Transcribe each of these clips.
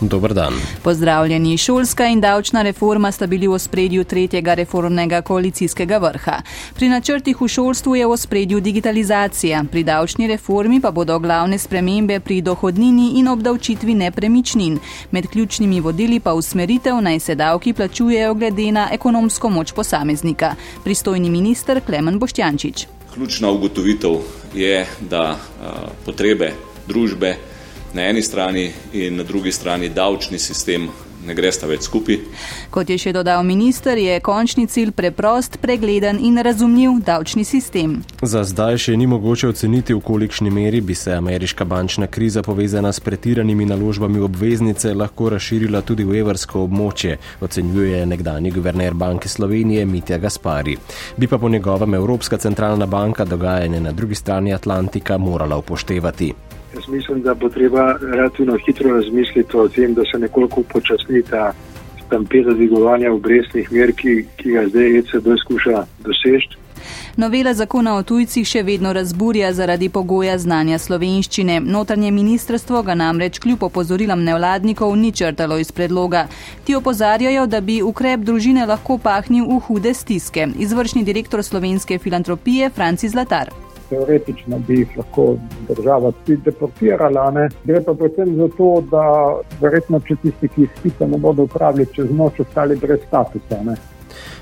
Dobar dan. Pozdravljeni. Šolska in davčna reforma sta bili v spredju tretjega reformnega koalicijskega vrha. Pri načrtih v šolstvu je v spredju digitalizacija, pri davčni reformi pa bodo glavne spremembe pri dohodnini in obdavčitvi nepremičnin. Med ključnimi vodili pa usmeritev naj se davki plačujejo glede na ekonomsko moč posameznika. Pristojni minister Klemen Boštjančič. Ključna ugotovitev je, da uh, potrebe družbe na eni strani in na drugi strani davčni sistem ne gresta več skupaj. Kot je še dodal minister, je končni cilj preprost, pregleden in razumljiv davčni sistem. Za zdaj še ni mogoče oceniti, v kolikšni meri bi se ameriška bančna kriza povezana s pretiranimi naložbami obveznice lahko razširila tudi v evrsko območje, ocenjuje nekdani guverner Banke Slovenije Mitja Gaspari. Bi pa po njegovem Evropska centralna banka dogajanje na drugi strani Atlantika morala upoštevati. Jaz mislim, da bo treba relativno hitro razmisliti o tem, da se nekoliko upočasni ta stampeda dvigovanja obrestnih mer, ki, ki ga zdaj ECB skuša doseči. Novela zakona o tujcih še vedno razburja zaradi pogoja znanja slovenščine. Notranje ministrstvo ga namreč kljub opozorilom nevladnikov ni črtalo iz predloga. Ti opozarjajo, da bi ukrep družine lahko pahnil v hude stiske. Izvršni direktor slovenske filantropije Franci Zlatar teoretično bi jih lahko država tudi deportirala. Ne. Gre pa predvsem za to, da verjetno, če tisti, ki izpita ne bodo upravili čez noč, ostali brez statusa. Ne.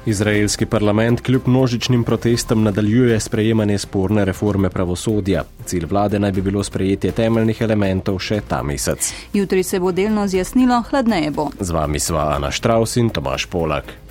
Izraelski parlament kljub množičnim protestom nadaljuje sprejemanje sporne reforme pravosodja. Cilj vlade naj bi bilo sprejetje temeljnih elementov še ta mesec. Jutri se bo delno zjasnilo, hladneje bo. Z vami sva Ana Štraus in Tomaš Polak.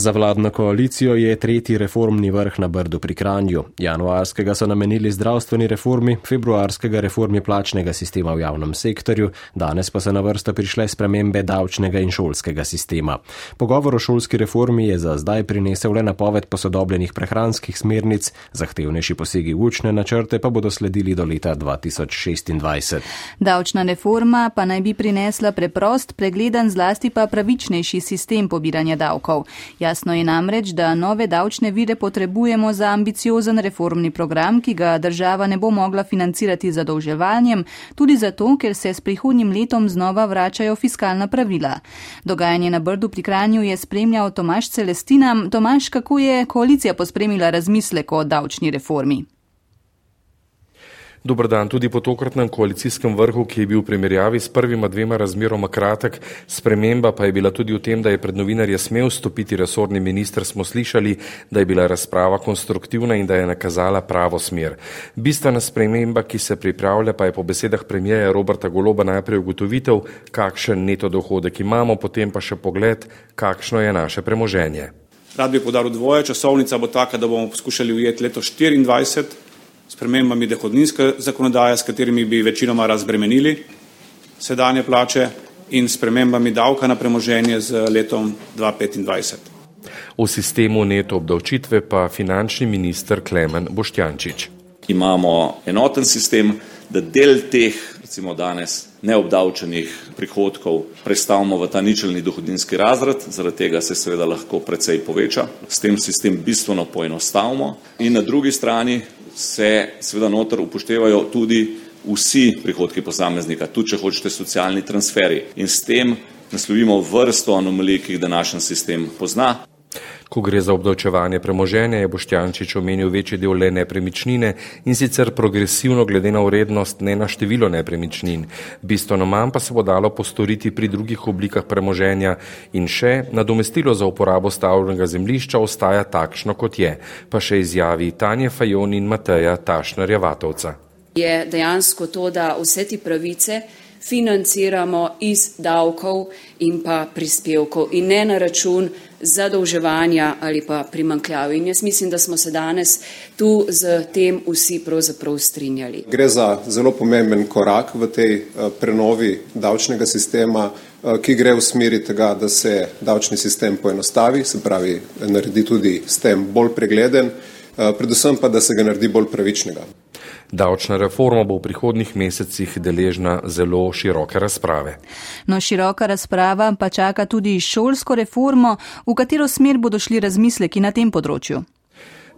Za vladno koalicijo je tretji reformni vrh na Brdu pri Kranju. Januarskega so namenili zdravstveni reformi, februarskega reformi plačnega sistema v javnem sektorju, danes pa so na vrsto prišle spremembe davčnega in šolskega sistema. Pogovor o šolski reformi je za zdaj prinesel le napoved posodobljenih prehranskih smernic, zahtevnejši posegi v učne načrte pa bodo sledili do leta 2026. Davčna reforma pa naj bi prinesla preprost, pregleden, zlasti pa pravičnejši sistem pobiranja davkov. Jasno je namreč, da nove davčne vire potrebujemo za ambiciozen reformni program, ki ga država ne bo mogla financirati zadolževanjem, tudi zato, ker se s prihodnjim letom znova vračajo fiskalna pravila. Dogajanje na Brdu pri Kranju je spremljal Tomaš Celestina. Tomaš, kako je koalicija pospremila razmislek o davčni reformi? Dobar dan. Tudi po tokratnem koalicijskem vrhu, ki je bil v primerjavi s prvima dvema razmeroma kratek, sprememba pa je bila tudi v tem, da je pred novinarje smel stopiti resorni minister, smo slišali, da je bila razprava konstruktivna in da je nakazala pravo smer. Bistvena sprememba, ki se pripravlja, pa je po besedah premijeja Roberta Goloba najprej ugotovitev, kakšen neto dohodek imamo, potem pa še pogled, kakšno je naše premoženje. Rad bi podaril dvoje, časovnica bo taka, da bomo poskušali ujeti leto 24 spremembami dohodninske zakonodaje, s katerimi bi večinoma razbremenili sedanje plače in spremembami davka na premoženje z letom 2025. V sistemu neto obdavčitve pa finančni minister Klemen Boštjančič. Imamo enoten sistem, da del teh, recimo danes, neobdavčenih prihodkov prestavimo v ta ničelni dohodninski razred, zaradi tega se seveda lahko precej poveča, s tem sistem bistveno poenostavimo in na drugi strani se seveda noter upoštevajo tudi vsi prihodki posameznika, tudi če hočete socialni transferi in s tem naslovimo vrsto anomalij, ki jih današnji sistem pozna. Ko gre za obdavčevanje premoženja, je Boštjančič omenil večji del le nepremičnine in sicer progresivno glede na urednost, ne na število nepremičnin. Bistveno manj pa se bo dalo postoriti pri drugih oblikah premoženja in še nadomestilo za uporabo stavljenega zemlišča ostaja takšno, kot je, pa še izjavi Tanje Fajon in Mateja Tašnarja Vatovca. Je dejansko to, da vse ti pravice financiramo iz davkov in pa prispevkov in ne na račun zadolževanja ali pa primankljav. In jaz mislim, da smo se danes tu z tem vsi pravzaprav strinjali. Gre za zelo pomemben korak v tej eh, prenovi davčnega sistema, eh, ki gre v smeri tega, da se davčni sistem poenostavi, se pravi, naredi tudi s tem bolj pregleden, eh, predvsem pa, da se ga naredi bolj pravičnega. Davčna reforma bo v prihodnih mesecih deležna zelo široke razprave. No, široka razprava pa čaka tudi šolsko reformo, v katero smer bodo šli razmisleki na tem področju.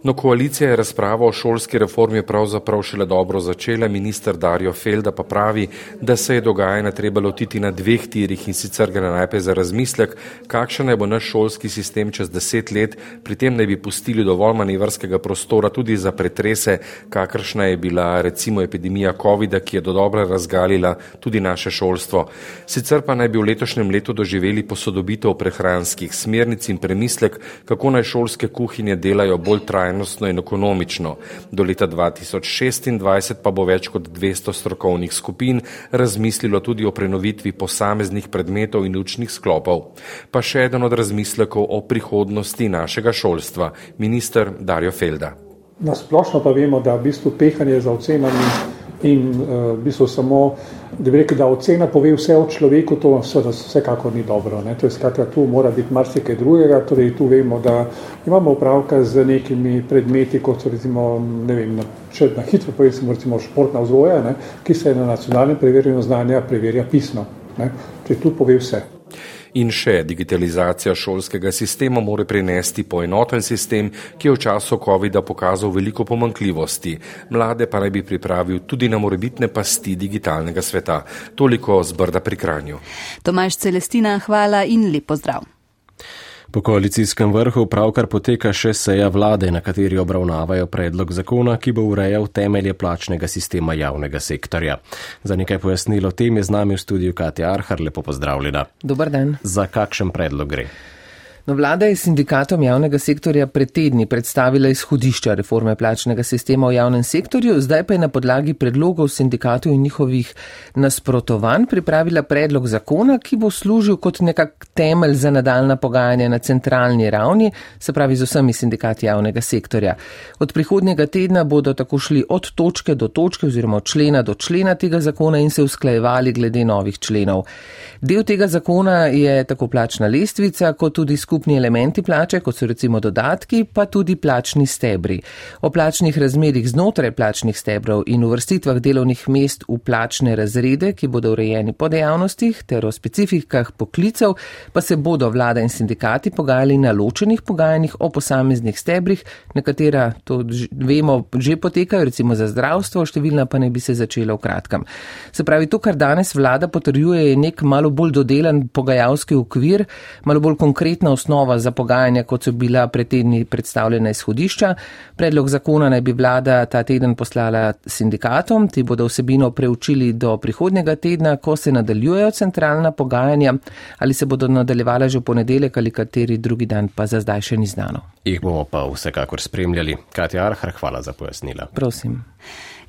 No, koalicija je razpravo o šolski reformi pravzaprav šele dobro začela. Minister Darjo Felda pa pravi, da se je dogajanje treba lotiti na dveh tirih in sicer gre najprej za razmislek, kakšen naj bo naš šolski sistem čez deset let, pri tem naj bi pustili dovolj manevrskega prostora tudi za pretrese, kakršna je bila recimo epidemija COVID-a, ki je do dobro razgalila tudi naše šolstvo. Sicer pa naj bi v letošnjem letu doživeli posodobitev prehranskih smernic in premislek, kako naj šolske kuhinje delajo bolj trajno trajnostno in ekonomično. Do leta 2026 pa bo več kot 200 strokovnih skupin razmislilo tudi o prenovitvi posameznih predmetov in učnih sklopov. Pa še eden od razmislekov o prihodnosti našega šolstva, minister Darjo Felda. Nasplošno pa vemo, da v bistvu pehanje za ocenami in uh, v bistvu samo, da bi rekel, da ocena pove vse o človeku, to seveda vsekakor ni dobro. Ne? To je skratka, tu mora biti marsikaj drugega, torej tu vemo, da imamo upravka z nekimi predmeti, kot so recimo, ne vem, na, če na hitro povem, recimo športna vzgoja, ki se na nacionalnem preverjanju znanja preverja pisno. Ne? Če tu pove vse. In še digitalizacija šolskega sistema more prinesti poenoten sistem, ki je v času COVID-a pokazal veliko pomankljivosti. Mlade pa naj bi pripravil tudi na morebitne pasti digitalnega sveta. Toliko z brda pri kranju. Tomaš Celestina, hvala in lepo zdrav. Po koalicijskem vrhu pravkar poteka še seja vlade, na kateri obravnavajo predlog zakona, ki bo urejal temelje plačnega sistema javnega sektorja. Za nekaj pojasnilo tem je z nami v studiu Katja Arhar, lepo pozdravljena. Dobar dan. Za kakšen predlog gre? No, vlada je sindikatom javnega sektorja pred tedni predstavila izhodišča reforme plačnega sistema v javnem sektorju, zdaj pa je na podlagi predlogov sindikatov in njihovih nasprotovanj pripravila predlog zakona, ki bo služil kot nekak temelj za nadaljna pogajanja na centralni ravni, se pravi z vsemi sindikati javnega sektorja. Od prihodnjega tedna bodo tako šli od točke do točke oziroma od člena do člena tega zakona in se usklajevali glede novih členov. Del tega zakona je tako plačna lestvica, kot tudi skupni elementi plače, kot so recimo dodatki, pa tudi plačni stebri. O plačnih razmerih znotraj plačnih stebrov in uvrstitvah delovnih mest v plačne razrede, ki bodo urejeni po dejavnostih, ter o specifikah poklicev, pa se bodo vlada in sindikati pogajali na ločenih pogajanjih o posameznih stebrih, nekatera to vemo že potekajo, recimo za zdravstvo, številna pa ne bi se začela v kratkem. Se pravi, to, kar danes vlada potrjuje, je nek malo bolj dodelan pogajalski okvir, malo bolj konkretna osnova za pogajanja, kot so bila pred tedni predstavljena izhodišča. Predlog zakona naj bi vlada ta teden poslala sindikatom, ti bodo vsebino preučili do prihodnjega tedna, ko se nadaljujejo centralna pogajanja, ali se bodo nadaljevala že v ponedeljek ali kateri drugi dan, pa za zdaj še ni znano. Jih bomo pa vsekakor spremljali. Katja Arhar, hvala za pojasnila. Prosim.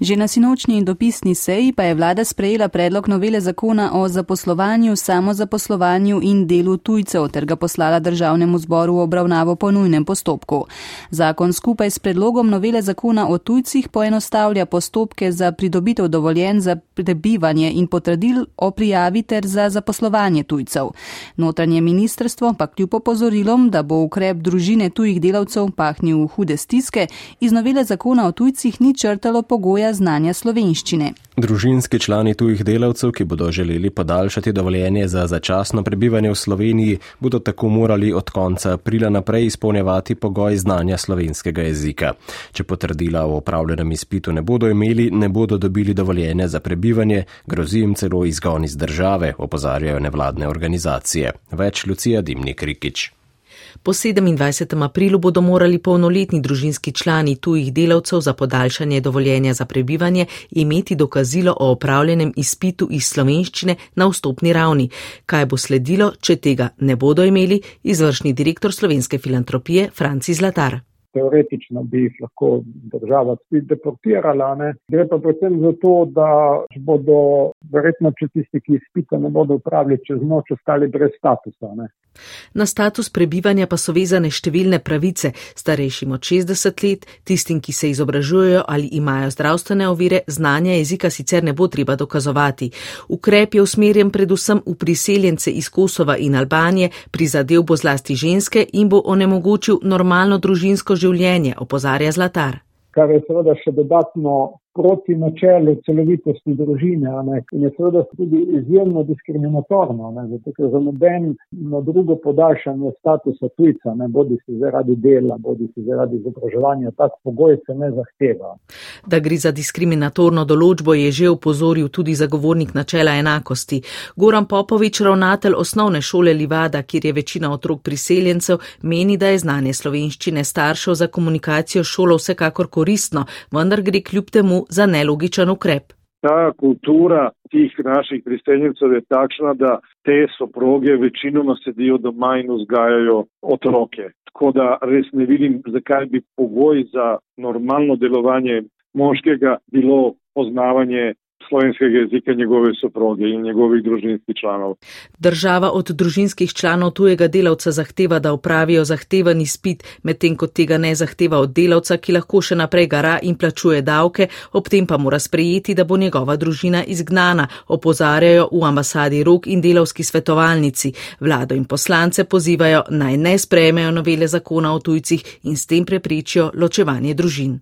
Že na sinočni dopisni seji pa je vlada sprejela predlog novele zakona o zaposlovanju, samozaposlovanju in delu tujcev ter ga poslala državnemu zboru v obravnavo po nujnem postopku. Zakon skupaj s predlogom novele zakona o tujcih poenostavlja postopke za pridobitev dovoljen za prebivanje in potrdil o prijavi ter za zaposlovanje tujcev. Notranje ministrstvo pa kljub opozorilom, da bo ukrep družine tujih delavcev pahnil v hude stiske, iz novele zakona o tujcih ni črtalo pogoja znanja slovenščine. Družinski člani tujih delavcev, ki bodo želeli podaljšati dovoljenje za začasno prebivanje v Sloveniji, bodo tako morali od konca aprila naprej izpolnjevati pogoj znanja slovenskega jezika. Če potrdila o upravljenem izpitu ne bodo imeli, ne bodo dobili dovoljenja za prebivanje, grozi jim celo izgon iz države, opozarjajo nevladne organizacije. Več Lucija Dimnik Rikič. Po 27. aprilu bodo morali polnoletni družinski člani tujih delavcev za podaljšanje dovoljenja za prebivanje imeti dokazilo o opravljenem izpitu iz slovenščine na vstopni ravni. Kaj bo sledilo, če tega ne bodo imeli, izvršni direktor slovenske filantropije Franci Zlatar teoretično bi jih lahko država spet deportirala. Ne. Gre pa predvsem za to, da bodo verjetno, če tisti, ki izpita ne bodo upravili čez noč, ostali brez statusa. Ne. Na status prebivanja pa so vezane številne pravice, starejšim od 60 let, tistim, ki se izobražujejo ali imajo zdravstvene ovire, znanja jezika sicer ne bo treba dokazovati. Ukrep je usmerjen predvsem v priseljence iz Kosova in Albanije, prizadel bo zlasti ženske in bo onemogočil normalno družinsko življenje, opozarja Zlatar. Kar je seveda še dodatno proti načelu celovitosti družine ne, in je seveda tudi izjemno diskriminatorno, ne, zato ker za noben na drugo podaljšanje statusa tujca, ne bodi si zaradi dela, bodi si zaradi izobraževanja, tak pogoj se ne zahteva. Da gre za diskriminatorno določbo, je že upozoril tudi zagovornik načela enakosti. Goran Popovič, ravnatelj osnovne šole Livada, kjer je večina otrok priseljencev, meni, da je znanje slovenščine staršev za komunikacijo šolo vsekakor koristno, vendar gre kljub temu za nelogičen ukrep. Ta kultura tih naših priseljencev je takšna, da te soproge večinoma sedijo doma in vzgajajo otroke. Tako da res ne vidim, zakaj bi pogoj za normalno delovanje moškega bilo poznavanje slovenskega jezika njegove soproge in njegovih družinskih članov. Država od družinskih članov tujega delavca zahteva, da upravijo zahteven izpit, medtem ko tega ne zahteva od delavca, ki lahko še naprej gara in plačuje davke, ob tem pa mora sprejeti, da bo njegova družina izgnana, opozarjajo v ambasadi Rok in delavski svetovalnici. Vlado in poslance pozivajo naj ne sprejmejo novele zakona o tujcih in s tem preprečijo ločevanje družin.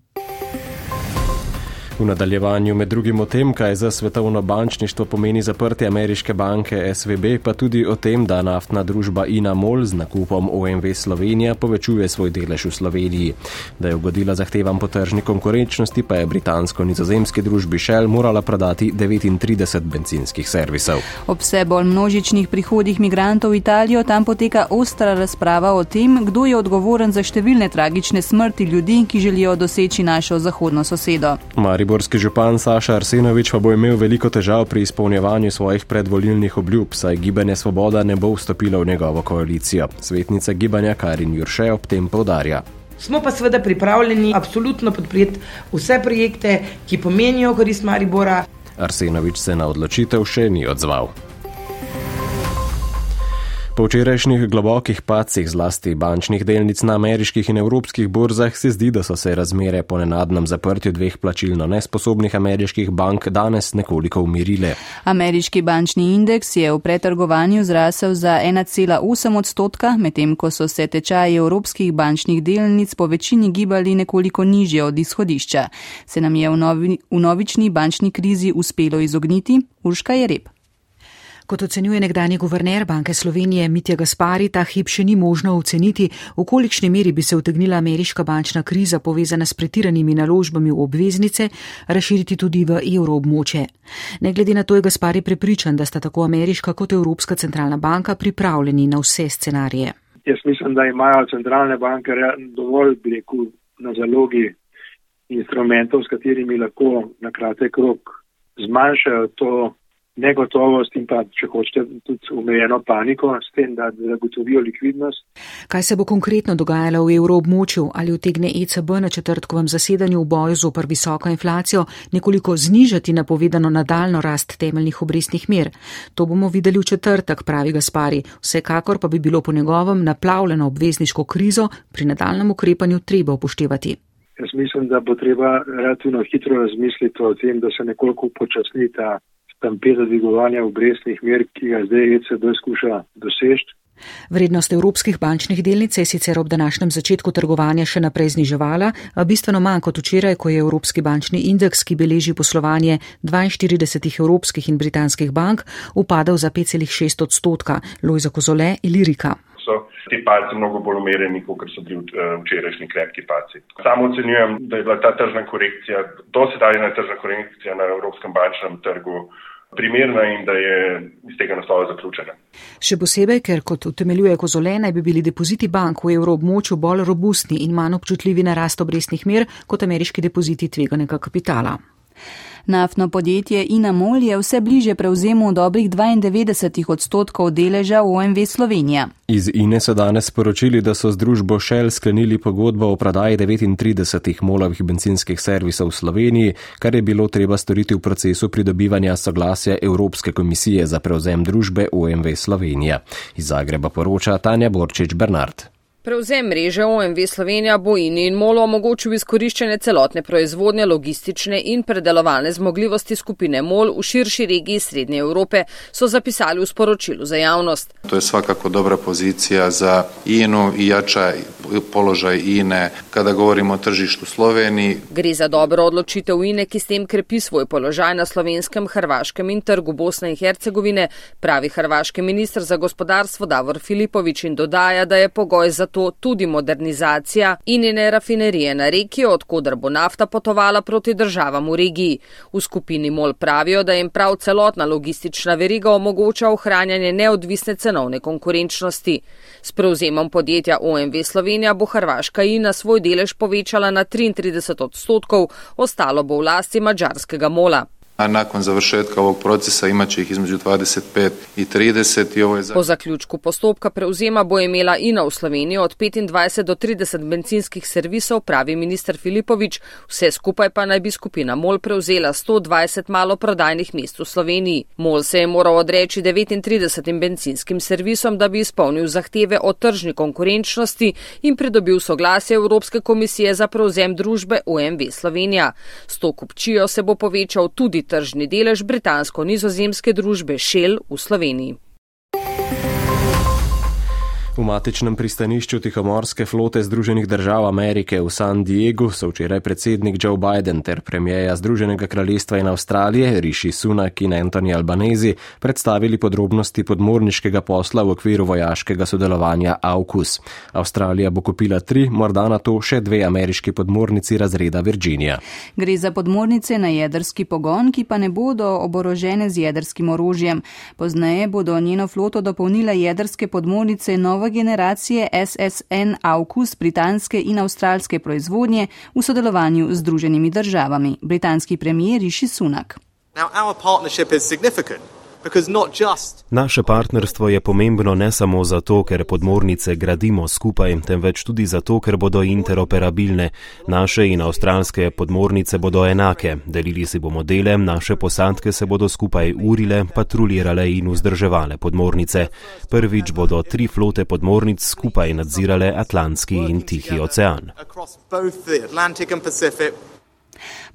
V nadaljevanju med drugim o tem, kaj za svetovno bančništvo pomeni zaprtje ameriške banke SVB, pa tudi o tem, da naftna družba Ina Mol z nakupom OMV Slovenija povečuje svoj delež v Sloveniji. Da je ugodila zahtevam po tržni konkurenčnosti, pa je britansko-nizozemski družbi Shell morala prodati 39 benzinskih servisov. Ob vse bolj množičnih prihodih migrantov v Italijo tam poteka ostra razprava o tem, kdo je odgovoren za številne tragične smrti ljudi, ki želijo doseči našo zahodno sosedo. Maribor Mariborski župan Saša Arsenovič pa bo imel veliko težav pri izpolnjevanju svojih predvolilnih obljub, saj gibanje Svoboda ne bo vstopilo v njegovo koalicijo. Svetnica gibanja Karin Jurše ob tem povdarja. Smo pa seveda pripravljeni absolutno podpreti vse projekte, ki pomenijo korist Maribora. Arsenovič se na odločitev še ni odzval. Po včerajšnjih globokih pacih zlasti bančnih delnic na ameriških in evropskih borzah se zdi, da so se razmere po nenadnem zaprtju dveh plačilno nesposobnih ameriških bank danes nekoliko umirile. Ameriški bančni indeks je v pretrgovanju zrasel za 1,8 odstotka, medtem ko so se tečaji evropskih bančnih delnic po večini gibali nekoliko nižje od izhodišča. Se nam je v, novi, v novični bančni krizi uspelo izogniti? Urška je rep. Kot ocenjuje nekdani guverner Banke Slovenije Mitja Gaspari, ta hip še ni možno oceniti, v kolikšni meri bi se utegnila ameriška bančna kriza povezana s pretiranimi naložbami v obveznice razširiti tudi v evroobmoče. Ne glede na to je Gaspari prepričan, da sta tako ameriška kot Evropska centralna banka pripravljeni na vse scenarije. Jaz mislim, da imajo centralne banke dovolj breku na zalogi instrumentov, s katerimi lahko na kratek rok zmanjšajo to negotovost in pa, če hočete, tudi omejeno paniko s tem, da zagotovijo likvidnost. Kaj se bo konkretno dogajalo v evroobmočju ali utegne ECB na četrtkovem zasedanju v boju z opr visoko inflacijo nekoliko znižati napovedano nadaljno rast temeljnih obrestnih mer? To bomo videli v četrtek, pravi Gaspari. Vsekakor pa bi bilo po njegovem naplavljeno obvezniško krizo pri nadaljnem ukrepanju treba upoštevati. Jaz mislim, da bo treba relativno hitro razmisliti o tem, da se nekoliko upočasni ta stampeda dvigovanja obrestnih mer, ki ga zdaj ECB skuša doseči. Vrednost evropskih bančnih delnic je sicer ob današnjem začetku trgovanja še naprej zniževala, a bistveno manj kot včeraj, ko je Evropski bančni indeks, ki beleži poslovanje 42 evropskih in britanskih bank, upadal za 5,6 odstotka. Lojza Kozole, Ilirika. So ti palci mnogo bolj umereni, kot so bili eh, včerajšnji krepki palci. Samo ocenjujem, da je bila ta tržna korekcija, dosedajna tržna korekcija na evropskem bančnem trgu primerna in da je iz tega naslova zaključena. Še posebej, ker kot utemeljuje Kozole, naj bi bili depoziti bank v evroobmočju bolj robustni in manj občutljivi na rast obrestnih mer kot ameriški depoziti tveganega kapitala. Naftno podjetje Inamol je vse bliže prevzemu dobrih 92 odstotkov deleža v OMV Slovenija. Iz INE so danes sporočili, da so z družbo Shell sklenili pogodbo o prodaji 39 molovih benzinskih servisov v Sloveniji, kar je bilo treba storiti v procesu pridobivanja soglasja Evropske komisije za prevzem družbe OMV Slovenija. Iz Zagreba poroča Tanja Borčič Bernard. Prevzem mreže OMV Slovenija bo in in molo omogočil izkoriščanje celotne proizvodnje, logistične in predelovalne zmogljivosti skupine MOL v širši regiji Srednje Evrope, so zapisali v sporočilu za javnost. To je svakako dobra pozicija za INU i jača položaj INE kada govorimo o tržištu Sloveniji. Gre za dobro odločitev INE, ki s tem krepi svoj položaj na slovenskem, hrvaškem in trgu Bosne in Hercegovine, pravi hrvaški ministr za gospodarstvo Davor Filipovič in dodaja, da je pogoj za to tudi modernizacija INE rafinerije na reki, odkudar bo nafta potovala proti državam v regiji. V skupini MOL pravijo, da jim prav celotna logistična veriga omogoča ohranjanje neodvisne cenovne konkurenčnosti. S prevzemom podjetja OMV Slovenija bo Hrvaška INA svoj delež povečala na 33 odstotkov, ostalo bo v lasti mađarskega mola. A nakon završetka ovog procesa imat će ih između 25 i 30 i ovo je za... Po zaključku postopka preuzema bo imela INA v Sloveniji od 25 do 30 bencinskih servisov, pravi minister Filipovič, vse skupaj pa naj bi skupina MOL prevzela 120 maloprodajnih mest v Sloveniji. MOL se je moral odreči 39 benzinskim servisom, da bi izpolnil zahteve o tržni konkurenčnosti in pridobil soglasje Evropske komisije za prevzem družbe OMV Slovenija. S to kupčijo se bo povečal tudi tržni delež britansko-nizozemske družbe Shell v Sloveniji. V matičnem pristanišču Tihomorske flote Združenih držav Amerike v San Diegu so včeraj predsednik Joe Biden ter premijeja Združenega kraljestva in Avstralije Rishi Sunak in Anthony Albanese predstavili podrobnosti podmorniškega posla v okviru vojaškega sodelovanja AUKUS. Avstralija bo kupila tri, morda na to še dve ameriški podmornici razreda Virginia. Gre za podmornice na jedrski pogon, ki pa ne bodo oborožene z jedrskim orožjem. Pozneje bodo njeno floto dopolnile jedrske podmornice nove generacije SSN AUKUS britanske in avstralske proizvodnje v sodelovanju z Združenimi državami. Britanski premijer Rishi Sunak. Now, Naše partnerstvo je pomembno ne samo zato, ker podmornice gradimo skupaj, temveč tudi zato, ker bodo interoperabilne. Naše in avstralske podmornice bodo enake, delili si bomo dele, naše posadke se bodo skupaj urile, patrulirale in vzdrževale podmornice. Prvič bodo tri flote podmornic skupaj nadzirale Atlantski in Tihi ocean.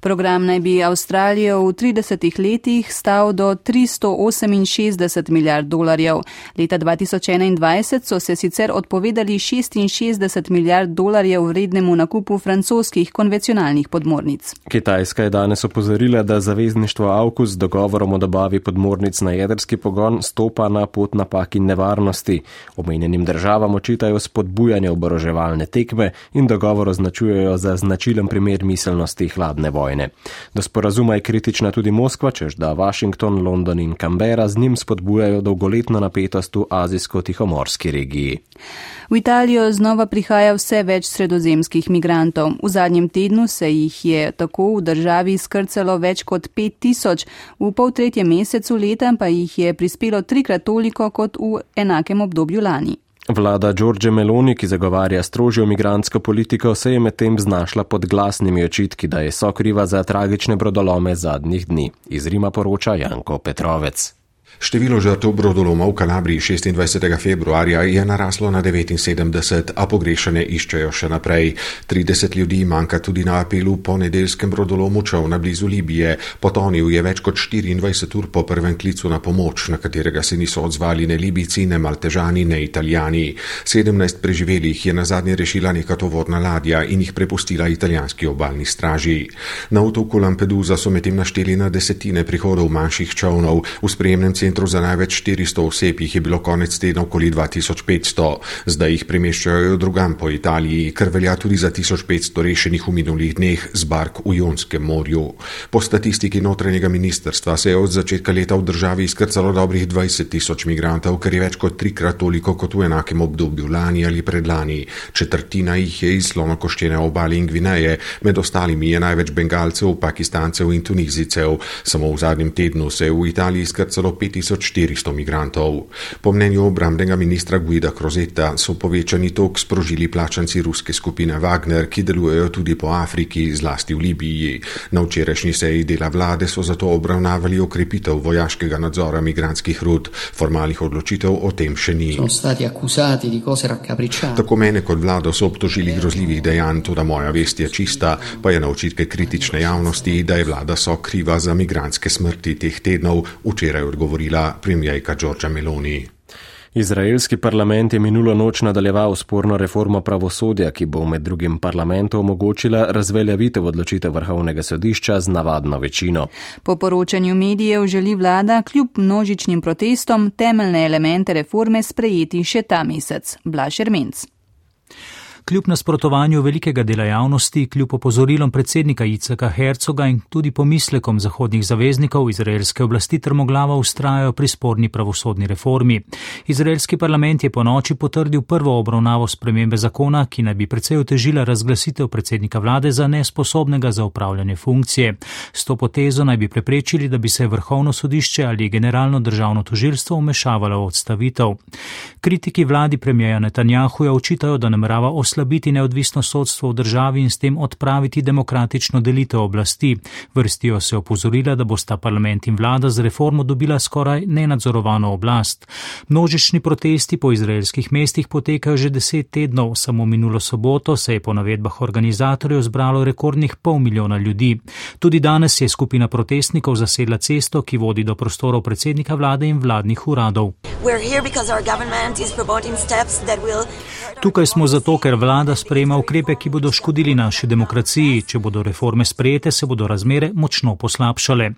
Program naj bi Avstralijo v 30 letih stal do 368 milijard dolarjev. Leta 2021 so se sicer odpovedali 66 milijard dolarjev vrednemu nakupu francoskih konvencionalnih podmornic. Kitajska je danes opozorila, da zavezništvo AUKUS z dogovorom o dobavi podmornic na jedrski pogon stopa na pot napak in nevarnosti. Omenjenim državam očitajo spodbujanje oboroževalne tekme in dogovor označujejo za značilen primer miselnosti hladne vojne vojne. Do sporazuma je kritična tudi Moskva, čež da Washington, London in Canberra z njim spodbujajo dolgoletno napetost v azijsko-tihomorski regiji. V Italijo znova prihaja vse več sredozemskih migrantov. V zadnjem tednu se jih je tako v državi skrcalo več kot 5000, v pol tretjem mesecu leta pa jih je prispelo trikrat toliko kot v enakem obdobju lani. Vlada Đorđe Meloni, ki zagovarja strožjo migransko politiko, se je medtem znašla pod glasnimi očitki, da je sokriva za tragične brodolome zadnjih dni. Iz Rima poroča Janko Petrovec. Število žrtev brodoloma v Kalabriji 26. februarja je naraslo na 79, a pogrešane iščejo še naprej. 30 ljudi manjka tudi na apelu po nedeljskem brodolomu čovna blizu Libije. Potonil je več kot 24 ur po prvem klicu na pomoč, na katerega se niso odzvali ne Libici, ne Maltežani, ne Italijani. 17 preživelih je na zadnje rešila neka tovorna ladja in jih prepustila italijanski obalni straži. Na otoku Lampedusa so medtem našteli na desetine prihodov manjših čovnov. V spremnem centru za največ 400 oseb jih je bilo konec tedna okoli 2500, zdaj jih premeščajo drugam po Italiji, kar velja tudi za 1500 rešenih v minulih dneh z bark v Jonskem morju. Po statistiki notranjega ministerstva se je od začetka leta v državi izkrcalo dobrih 20 tisoč migrantov, kar je več kot trikrat toliko kot v enakem obdobju lani ali predlani. Četrtina jih je iz slonokoščene obale in Gvineje, med ostalimi je največ Bengalcev, Pakistancev in Tunizicev. Samo v zadnjem tednu se je v Italiji izkrcalo 5 5400 migrantov. Po mnenju obrambnega ministra Guida Krozeta so povečani tok sprožili plačanci ruske skupine Wagner, ki delujejo tudi po Afriki, zlasti v Libiji. Na včerajšnji seji dela vlade so zato obravnavali okrepitev vojaškega nadzora migranskih rud. Formalnih odločitev o tem še ni. Tako mene kot vlado so obtožili grozljivih dejanj, tudi moja vest je čista, pa je na očitke kritične javnosti, da je vlada so kriva za migranske smrti teh tednov, včeraj odgovorila govorila premijejka Đorđa Meloni. Izraelski parlament je minulo noč nadaljeval sporno reformo pravosodja, ki bo med drugim parlamentu omogočila razveljavitev odločitev vrhovnega sodišča z navadno večino. Po poročanju medijev želi vlada kljub množičnim protestom temeljne elemente reforme sprejeti še ta mesec. Blašer Menc. Kljub nasprotovanju velikega dela javnosti, kljub opozorilom predsednika Iceka Hercoga in tudi pomislekom zahodnih zaveznikov, izraelske oblasti trmoglava ustrajajo pri sporni pravosodni reformi. Izraelski parlament je po noči potrdil prvo obravnavo spremembe zakona, ki naj bi precej otežila razglasitev predsednika vlade za nesposobnega za upravljanje funkcije. S to potezo naj bi preprečili, da bi se vrhovno sodišče ali generalno državno tožilstvo umešavalo v odstavitev. Kritiki vladi premijeja Netanjahuja očitajo, da namerava oslabiti oslabiti neodvisno sodstvo v državi in s tem odpraviti demokratično delitev oblasti. Vrstijo se opozorila, da bosta parlament in vlada z reformo dobila skoraj nenadzorovano oblast. Množični protesti po izraelskih mestih potekajo že deset tednov, samo minulo soboto se je po navedbah organizatorjev zbralo rekordnih pol milijona ljudi. Tudi danes je skupina protestnikov zasedla cesto, ki vodi do prostorov predsednika vlade in vladnih uradov. Tukaj smo zato, ker vlada sprejema ukrepe, ki bodo škodili naši demokraciji. Če bodo reforme sprejete, se bodo razmere močno poslabšale.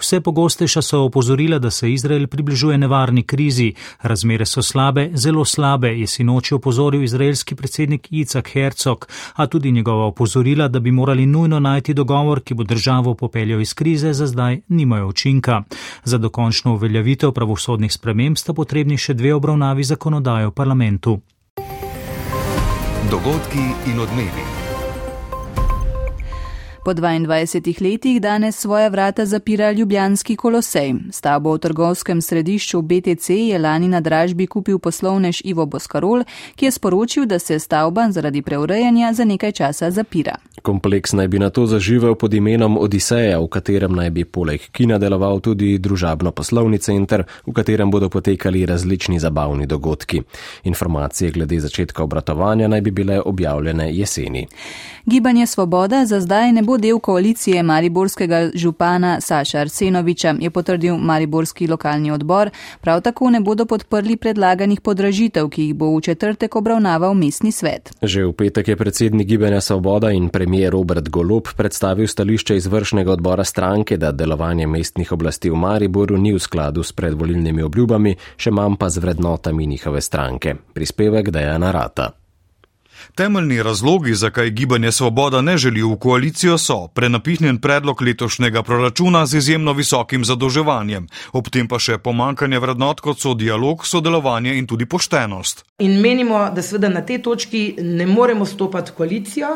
Vse pogostejša so opozorila, da se Izrael približuje nevarni krizi. Razmere so slabe, zelo slabe, je sinoči opozoril izraelski predsednik Icak Herzog, a tudi njegova opozorila, da bi morali nujno najti dogovor, ki bo državo popeljal iz krize, za zdaj nimajo učinka. Za dokončno uveljavitev pravosodnih sprememb sta potrebni še dve obravnavi zakonodaje v parlamentu. Dogodki in odmevi. Po 22 letih danes svoja vrata zapira Ljubljanski kolosej. Stavbo v trgovskem središču BTC je lani na dražbi kupil poslovnež Ivo Boskarol, ki je sporočil, da se stavba zaradi preurejanja za nekaj časa zapira. Kompleks naj bi na to zaživel pod imenom Odiseja, v katerem naj bi poleg kina deloval tudi družabno-poslovni center, v katerem bodo potekali različni zabavni dogodki. Informacije glede začetka obratovanja naj bi bile objavljene jeseni. Gibanje Svoboda za zdaj ne bo del koalicije mariborskega župana Saša Arsenoviča, je potrdil mariborski lokalni odbor, prav tako ne bodo podprli predlaganih podražitev, ki jih bo v četrtek obravnaval mestni svet. Že v petek je predsednik Gibanja Svoboda in premijer Robert Golob predstavil stališče izvršnega odbora stranke, da delovanje mestnih oblasti v Mariboru ni v skladu s predvolilnimi obljubami, še manj pa z vrednotami njihove stranke. Prispevek Dejana Rata. Temeljni razlogi, zakaj gibanje Svoboda ne želi v koalicijo, so prenapihnjen predlog letošnjega proračuna z izjemno visokim zadolževanjem, ob tem pa še pomankanje vrednot, kot so dialog, sodelovanje in tudi poštenost. In menimo, da seveda na tej točki ne moremo stopati v koalicijo,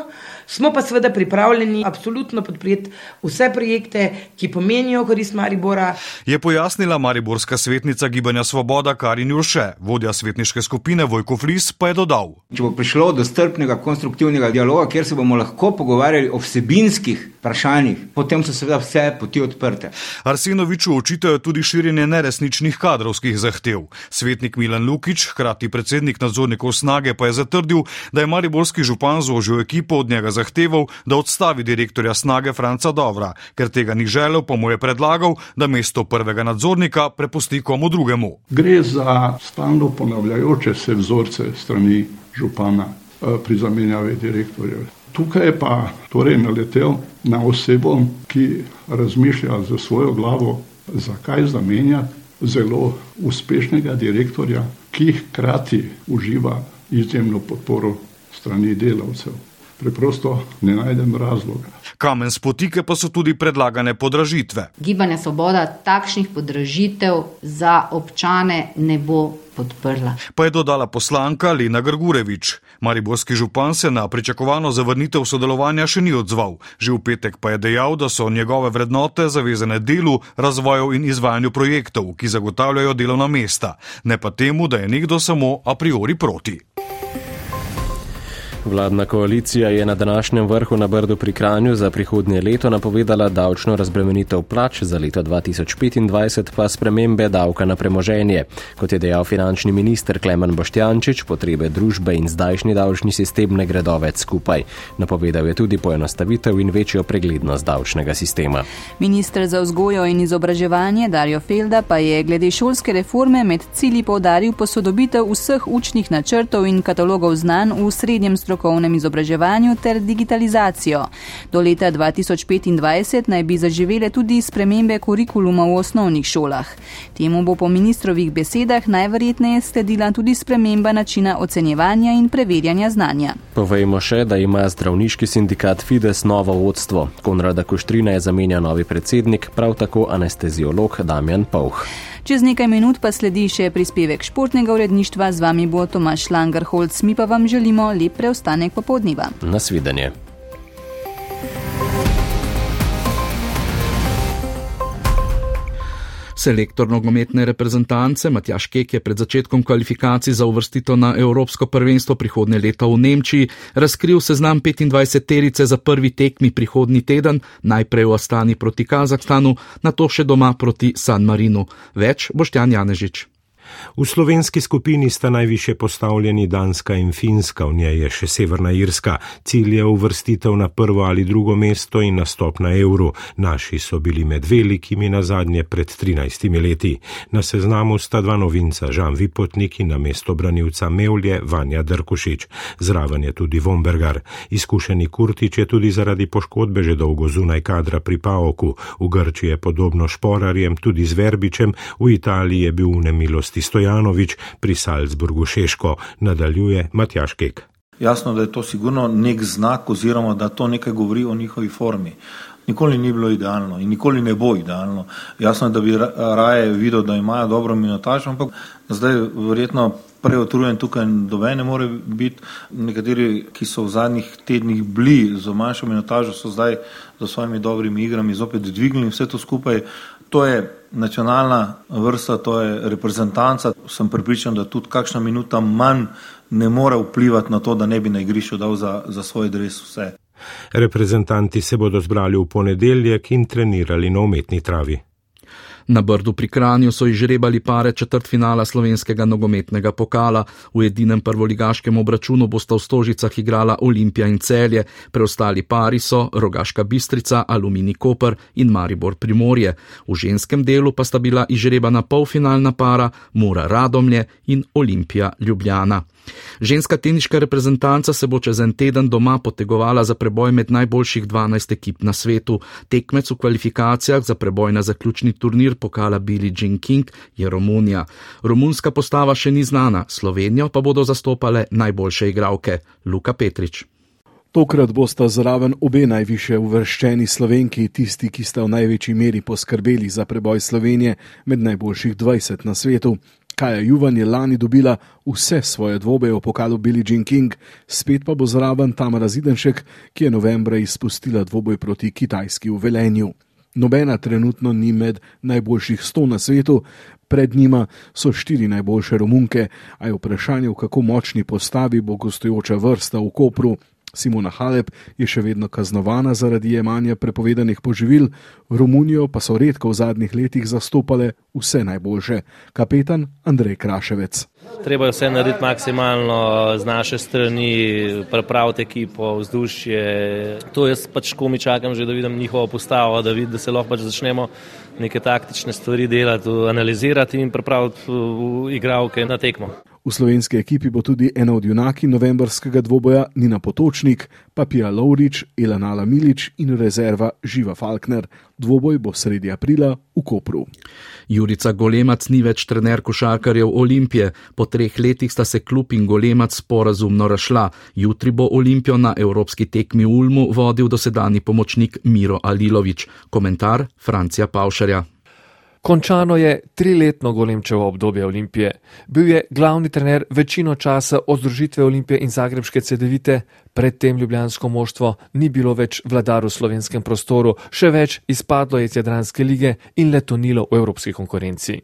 smo pa seveda pripravljeni absolutno podpreti vse projekte, ki pomenijo korist Maribora. Je pojasnila mariborska svetnica gibanja Svoboda Karin Jurše, vodja svetniške skupine Vojko Flis pa je dodal. Če bo prišlo do strpnega, konstruktivnega dialoga, kjer se bomo lahko pogovarjali o vsebinskih vprašanjih, potem so seveda vse poti odprte. Arsenoviču očitajo tudi širjenje neresničnih kadrovskih zahtev. Svetnik Milan Lukič, hkrati predsednik nadzornikov snage, pa je zatrdil, da je mariborski župan zložil ekipo od njega zahteval, da odstavi direktorja snage Franca Dovra, ker tega ni želel, pa mu je predlagal, da mesto prvega nadzornika prepusti komu drugemu. Gre za stalno ponavljajoče se vzorce strani župana pri zamenjavi direktorjev. Tukaj je pa torej naletel na osebo, ki razmišlja za svojo glavo, zakaj zamenjati zelo uspešnega direktorja, ki hkrati uživa izjemno podporo strani delavcev. Preprosto ne najdem razloga. Kamen spotike pa so tudi predlagane podražitve. Gibanje Svoboda takšnih podražitev za občane ne bo podprla. Pa je dodala poslanka Lena Grgurevič. Mariborski župan se na pričakovano zavrnitev sodelovanja še ni odzval. Že v petek pa je dejal, da so njegove vrednote zavezane delu, razvoju in izvajanju projektov, ki zagotavljajo delovna mesta, ne pa temu, da je nekdo samo a priori proti. Vladna koalicija je na današnjem vrhu na Brdu pri Kranju za prihodnje leto napovedala davčno razbremenitev plač za leto 2025 pa spremembe davka na premoženje. Kot je dejal finančni minister Klemen Boštjančič, potrebe družbe in zdajšnji davčni sistem ne gredo več skupaj. Napovedal je tudi poenostavitev in večjo preglednost davčnega sistema. Ministr za vzgojo in izobraževanje Darjo Felda pa je glede šolske reforme med cilji povdaril posodobitev vseh učnih načrtov in katalogov znanj v srednjem strokovnem izobraževanju ter digitalizacijo. Do leta 2025 naj bi zaživele tudi spremembe kurikuluma v osnovnih šolah. Temu bo po ministrovih besedah najverjetneje sledila tudi sprememba načina ocenjevanja in preverjanja znanja. Povejmo še, da ima zdravniški sindikat Fides novo vodstvo. Konrada Koštrina je zamenja novi predsednik, prav tako anesteziolog Damjan Pauh. Čez nekaj minut pa sledi še prispevek športnega uredništva, z vami bo Tomaš Langerholz, mi pa vam želimo lep preostanek popoldniva. Nasvidenje. Selektor nogometne reprezentance Matjaš Kek je pred začetkom kvalifikacij za uvrstitev na Evropsko prvenstvo prihodnje leta v Nemčiji razkril seznam 25 terice za prvi tekmi prihodnji teden, najprej v Astani proti Kazahstanu, na to še doma proti San Marinu. Več boštjan Janežič. V slovenski skupini sta najviše postavljeni Danska in Finska, v njej je še Severna Irska. Cilj je uvrstitev na prvo ali drugo mesto in nastop na evru. Naši so bili med velikimi na zadnje pred 13 leti. Na seznamu sta dva novinca, Žan Vipotnik in na mesto branilca Mevlje Vanja Drkušič. Zraven je tudi Vombergar. Izkušeni Kurtič je tudi zaradi poškodbe že dolgo zunaj kadra pri Paoku. V Grči je podobno Šporarjem, tudi z Verbičem, v Italiji je bil v nemilosti Stojanovič, pri Salzburgu Šeško, nadaljuje Matjaš Kek. Jasno, da je to sigurno nek znak oziroma da to nekaj govori o njihovi formi. Nikoli ni bilo idealno in nikoli ne bo idealno. Jasno je, da bi raje videl, da imajo dobro minutažo, ampak zdaj verjetno prej otrujen tukaj dobe ne more biti. Nekateri, ki so v zadnjih tednih bili z manjšo minutažo, so zdaj za svojimi dobrimi igrami zopet dvignili vse to skupaj. To je nacionalna vrsta, to je reprezentanca. Sem pripričan, da tudi kakšna minuta manj ne more vplivati na to, da ne bi na igrišču dal za, za svoj dres vse. Reprezentanti se bodo zbrali v ponedeljek in trenirali na umetni travi. Na Brdu pri Kranju so izžrebali pare četrtfinala slovenskega nogometnega pokala. V edinem prvoligaškem obračunu bosta v Stožicah igrala Olimpija in Celje, preostali pari so Rogaška Bistrica, Alumini Koper in Maribor Primorje. V ženskem delu pa sta bila izžrebana polfinalna para Mura Radomlje in Olimpija Ljubljana. Ženska teniška reprezentanca se bo čez en teden doma potegovala za preboj med najboljših 12 ekip na svetu. Tekmec v kvalifikacijah za preboj na zaključni turnir pokala Billie Jean King je Romunija. Romunska postava še ni znana, Slovenijo pa bodo zastopale najboljše igralke Luka Petrič. Tokrat bosta zraven obe najviše uvrščeni slovenki, tisti, ki sta v največji meri poskrbeli za preboj Slovenije med najboljših 20 na svetu. Kaja Juvan je lani dobila vse svoje dvobe v pokalu Billie Jean King, spet pa bo zraven Tamara Zidenšek, ki je novembra izpustila dvoboj proti Kitajski v Velenju. Nobena trenutno ni med najboljših sto na svetu, pred njima so štiri najboljše romunke, a je vprašanje, v kako močni postavi bo gostujoča vrsta v Kopru, Simona Halep je še vedno kaznovana zaradi jemanja prepovedanih poživil, Romunijo pa so redko v zadnjih letih zastopale vse najboljše. Kapetan Andrej Kraševec. Treba je vse narediti maksimalno z naše strani, pripraviti ekipo, vzdušje. To jaz pač komi čakam že, da vidim njihovo postavo, da vidim, da se lahko pač začnemo neke taktične stvari delati, analizirati in pripraviti igralke na tekmo. V slovenski ekipi bo tudi ena od junaki novembrskega dvoboja Nina Potočnik, Papija Lovrič, Elanala Milič in rezerva Živa Falkner. Dvoboj bo sredi aprila v Kopru. Jurica Golemac ni več trener košarkarjev Olimpije. Po treh letih sta se klub in Golemac sporazumno rašla. Jutri bo Olimpijo na evropski tekmi v Ulmu vodil dosedani pomočnik Miro Alilovič. Komentar Francija Pavšarja. Končano je triletno golemčevo obdobje Olimpije. Bil je glavni trener večino časa od združitve Olimpije in Zagrebške CD-vite, predtem ljubljansko moštvo ni bilo več vladar v slovenskem prostoru, še več izpadlo je iz Jadranske lige in letonilo v evropski konkurenci.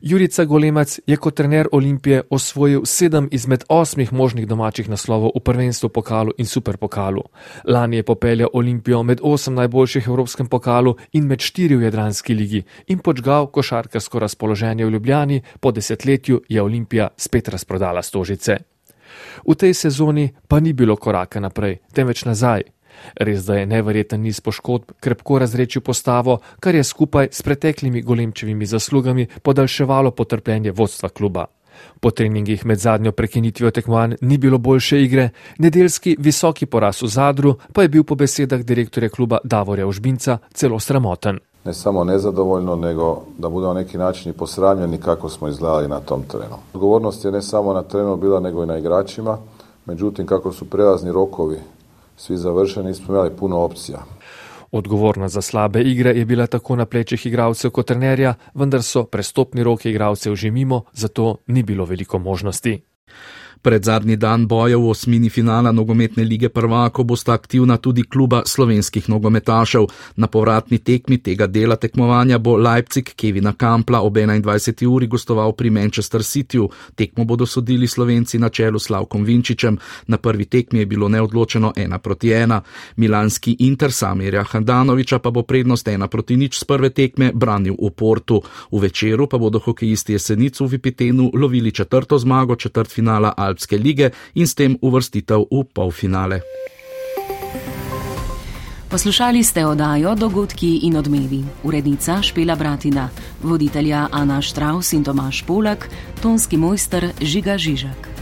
Jurica Golemac je kot trener Olimpije osvojil sedem izmed osmih možnih domačih naslovov v prvenstvu pokalu in superpokalu. Lani je popeljal Olimpijo med osem najboljših v evropskem pokalu in med štiri v Jadranski ligi in počgal košarkarsko razpoloženje v Ljubljani po desetletju je Olimpija spet razprodala stožice. V tej sezoni pa ni bilo koraka naprej, temveč nazaj. Res da je neverjeten niz poškodb krepko razrečil postavo, kar je skupaj s preteklimi golemčevimi zaslugami podaljševalo potrpljenje vodstva kluba. Po treningih med zadnjo prekinitvijo tekmovanj ni bilo boljše igre, nedeljski visoki poraz v zadru pa je bil po besedah direktorja kluba Davorja Užbinca celo sramoten ne samo nezadovoljno, nego da bude na neki način i posramljeni kako smo izgledali na tom terenu. Odgovornost je ne samo na terenu bila, nego i na igračima, međutim kako su prelazni rokovi svi završeni, nismo imali puno opcija. Odgovornost za slabe igre je bila tako na plečih igralcev kot trenerja, vendar so prestopni roki igralcev že mimo, zato ni bilo veliko možnosti. Pred zadnji dan boja v osmini finala nogometne lige prvako bosta aktivna tudi kluba slovenskih nogometašev. Na povratni tekmi tega dela tekmovanja bo Leipzig Kevina Kampla ob 21. uri gostoval pri Manchester Cityju. Tekmo bodo sodili slovenci na čelu Slavkom Vinčičem. Na prvi tekmi je bilo neodločeno 1 proti 1. Milanski Inter Samirja Handanoviča pa bo prednost 1 proti nič z prve tekme branil v Portu. V večeru pa bodo hokejisti jesenicu v Vipitenu lovili četrto zmago četrt finala Al Alpske lige in s tem uvrstitev v polfinale. Poslušali ste oddajo Dogodki in odmevi. Urednica Špela Bratina, voditelja Ana Štraus in Tomaš Polak, tonski mojster Žiga Žižek.